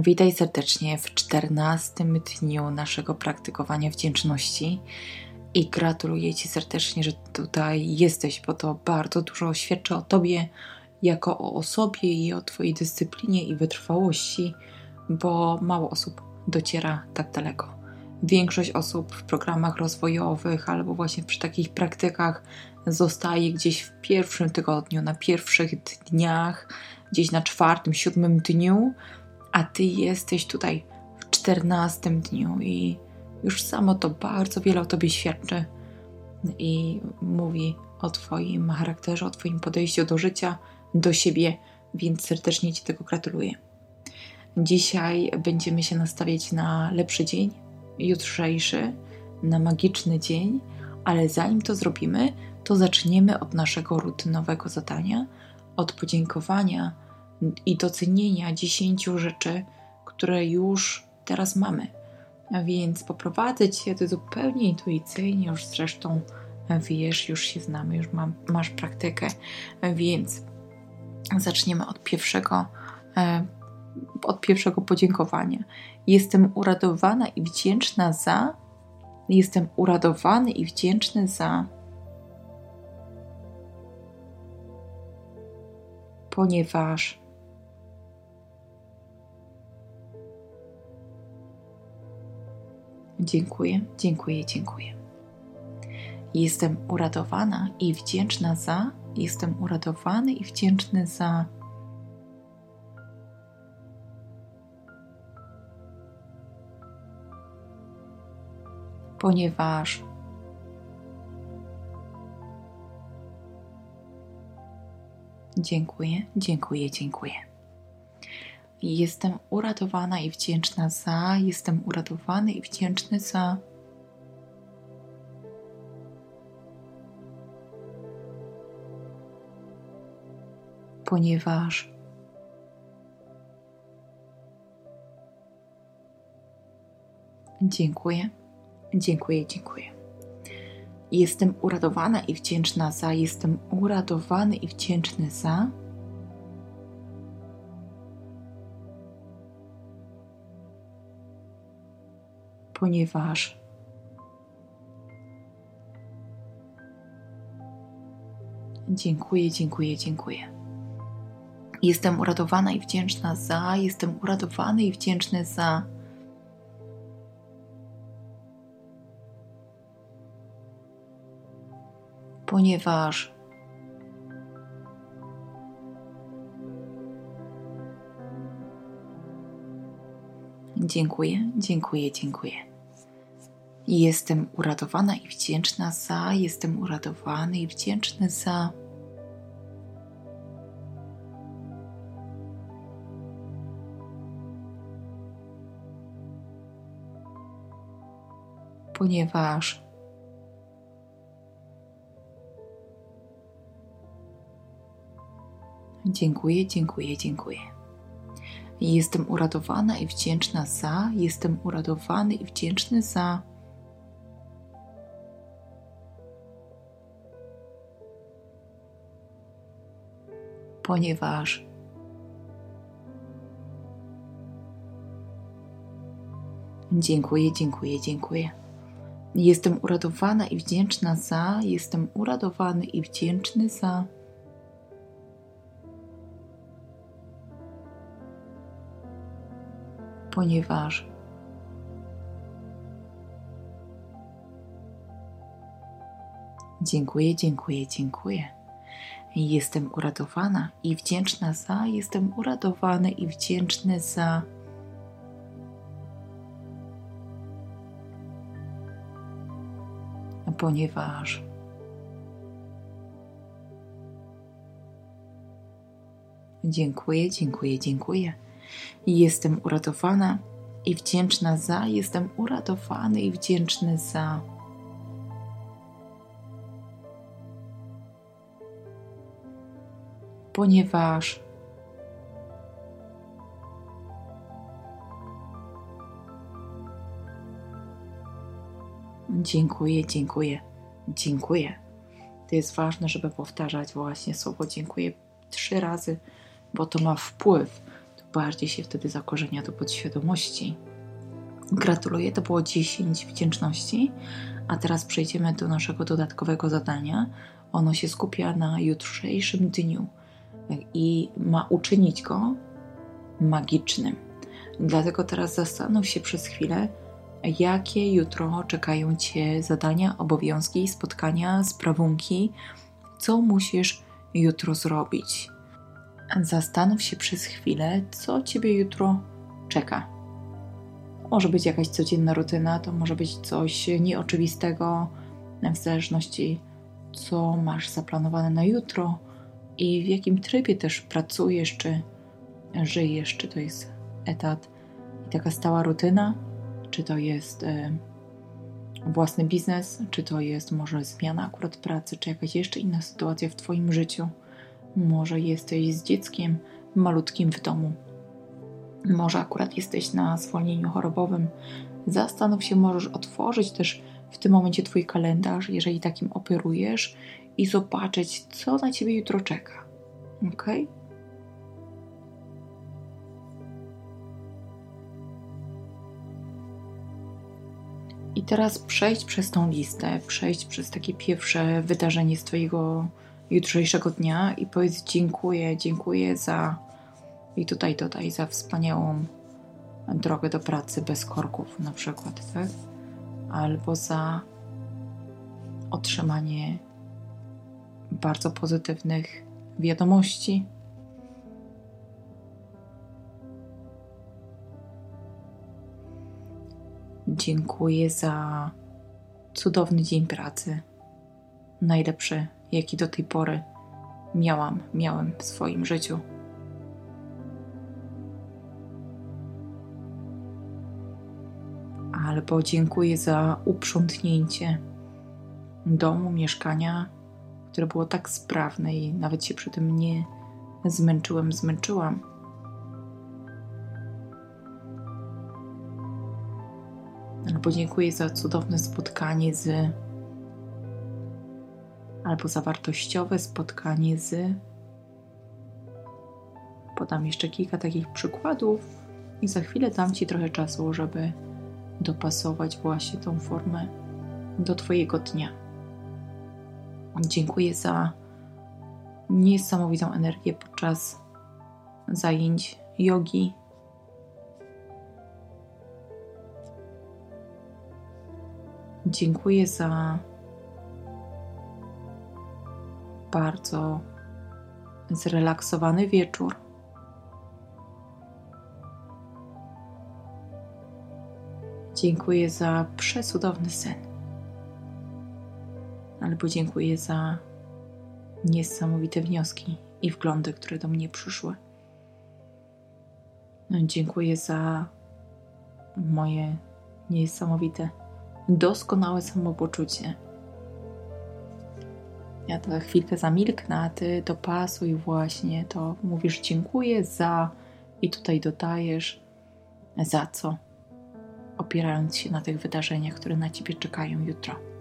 Witaj serdecznie w czternastym dniu naszego praktykowania wdzięczności i gratuluję Ci serdecznie, że tutaj jesteś, bo to bardzo dużo świadczy o Tobie jako o osobie i o Twojej dyscyplinie i wytrwałości, bo mało osób dociera tak daleko. Większość osób w programach rozwojowych albo właśnie przy takich praktykach zostaje gdzieś w pierwszym tygodniu, na pierwszych dniach, gdzieś na czwartym, siódmym dniu a ty jesteś tutaj w czternastym dniu i już samo to bardzo wiele o tobie świadczy i mówi o twoim charakterze, o twoim podejściu do życia, do siebie, więc serdecznie ci tego gratuluję. Dzisiaj będziemy się nastawiać na lepszy dzień, jutrzejszy, na magiczny dzień, ale zanim to zrobimy, to zaczniemy od naszego rutynowego zadania, od podziękowania i docenienia dziesięciu rzeczy, które już teraz mamy. A więc poprowadzę Cię to zupełnie intuicyjnie, już zresztą wiesz, już się znamy, już mam, masz praktykę, więc zaczniemy od pierwszego, e, od pierwszego podziękowania. Jestem uradowana i wdzięczna za, jestem uradowany i wdzięczny za, ponieważ Dziękuję, dziękuję, dziękuję. Jestem uradowana i wdzięczna za, jestem uradowany i wdzięczny za. Ponieważ dziękuję, dziękuję, dziękuję. Jestem uradowana i wdzięczna za, jestem uradowany i wdzięczny za. Ponieważ dziękuję, dziękuję, dziękuję. Jestem uradowana i wdzięczna za, jestem uradowany i wdzięczny za. Ponieważ dziękuję, dziękuję, dziękuję. Jestem uradowana i wdzięczna za, jestem uradowany i wdzięczny za. Ponieważ dziękuję, dziękuję, dziękuję. Jestem uradowana i wdzięczna za, jestem uradowany i wdzięczny za. Ponieważ dziękuję, dziękuję, dziękuję. Jestem uradowana i wdzięczna za, jestem uradowany i wdzięczny za. Ponieważ dziękuję, dziękuję, dziękuję. Jestem uradowana i wdzięczna za, jestem uradowany i wdzięczny za. Ponieważ dziękuję, dziękuję, dziękuję. Jestem uradowana i wdzięczna za, jestem uradowany i wdzięczny za. Ponieważ dziękuję, dziękuję, dziękuję. Jestem uradowana i wdzięczna za, jestem uradowany i wdzięczny za. Ponieważ dziękuję, dziękuję, dziękuję. To jest ważne, żeby powtarzać właśnie słowo dziękuję trzy razy, bo to ma wpływ. bardziej się wtedy zakorzenia do podświadomości. Gratuluję, to było 10 wdzięczności, a teraz przejdziemy do naszego dodatkowego zadania. Ono się skupia na jutrzejszym dniu i ma uczynić go magicznym. Dlatego teraz zastanów się przez chwilę, jakie jutro czekają Cię zadania, obowiązki, spotkania, sprawunki, co musisz jutro zrobić. Zastanów się przez chwilę, co Ciebie jutro czeka. Może być jakaś codzienna rutyna, to może być coś nieoczywistego, w zależności co masz zaplanowane na jutro i w jakim trybie też pracujesz, czy żyjesz, czy to jest etat i taka stała rutyna, czy to jest y, własny biznes, czy to jest może zmiana akurat pracy, czy jakaś jeszcze inna sytuacja w Twoim życiu. Może jesteś z dzieckiem malutkim w domu. Może akurat jesteś na zwolnieniu chorobowym. Zastanów się, możesz otworzyć też w tym momencie Twój kalendarz, jeżeli takim operujesz, i zobaczyć, co na Ciebie jutro czeka. Ok? I teraz przejść przez tą listę, przejść przez takie pierwsze wydarzenie z Twojego jutrzejszego dnia i powiedz dziękuję, dziękuję za i tutaj dodaj za wspaniałą drogę do pracy bez korków na przykład, tak? Albo za otrzymanie bardzo pozytywnych wiadomości. Dziękuję za cudowny dzień pracy. Najlepszy, jaki do tej pory miałam, miałem w swoim życiu. Albo dziękuję za uprzątnięcie domu, mieszkania, które było tak sprawne i nawet się przy tym nie zmęczyłem, zmęczyłam. Albo dziękuję za cudowne spotkanie z, albo za wartościowe spotkanie z. Podam jeszcze kilka takich przykładów i za chwilę dam Ci trochę czasu, żeby dopasować właśnie tą formę do Twojego dnia. Dziękuję za niesamowitą energię podczas zajęć jogi. Dziękuję za bardzo zrelaksowany wieczór. Dziękuję za przesudowny sen ale podziękuję za niesamowite wnioski i wglądy, które do mnie przyszły. No, dziękuję za moje niesamowite, doskonałe samopoczucie. Ja to chwilkę zamilknę, a ty dopasuj właśnie to. Mówisz dziękuję za i tutaj dodajesz za co, opierając się na tych wydarzeniach, które na ciebie czekają jutro.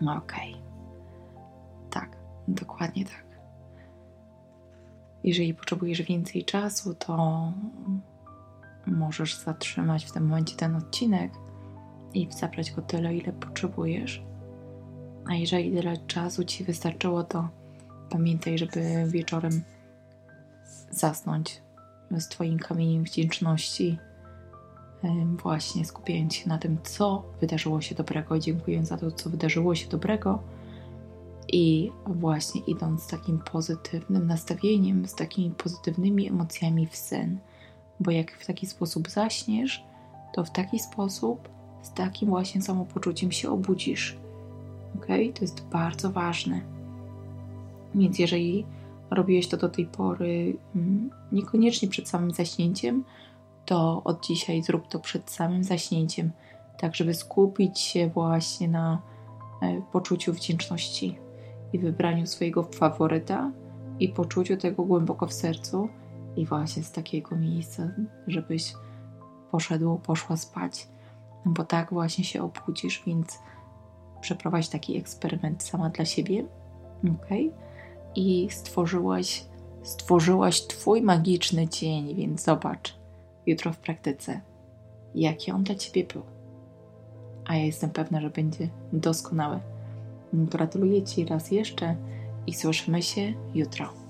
No okej. Okay. Tak, dokładnie tak. Jeżeli potrzebujesz więcej czasu, to możesz zatrzymać w tym momencie ten odcinek i zabrać go tyle, ile potrzebujesz. A jeżeli tyle czasu ci wystarczyło, to pamiętaj, żeby wieczorem zasnąć z Twoim kamieniem wdzięczności, właśnie skupiając się na tym, co wydarzyło się dobrego, dziękując za to, co wydarzyło się dobrego i właśnie idąc z takim pozytywnym nastawieniem, z takimi pozytywnymi emocjami w sen. Bo jak w taki sposób zaśniesz, to w taki sposób, z takim właśnie samopoczuciem się obudzisz. Ok? To jest bardzo ważne. Więc jeżeli robiłeś to do tej pory mm, niekoniecznie przed samym zaśnięciem, to od dzisiaj zrób to przed samym zaśnięciem, tak żeby skupić się właśnie na e, poczuciu wdzięczności i wybraniu swojego faworyta i poczuciu tego głęboko w sercu i właśnie z takiego miejsca, żebyś poszedł, poszła spać, bo tak właśnie się obudzisz, więc przeprowadź taki eksperyment sama dla siebie, ok? I stworzyłaś, stworzyłaś Twój magiczny dzień, więc zobacz jutro w praktyce, jaki on dla Ciebie był. A ja jestem pewna, że będzie doskonały. Gratuluję Ci raz jeszcze i słyszymy się jutro.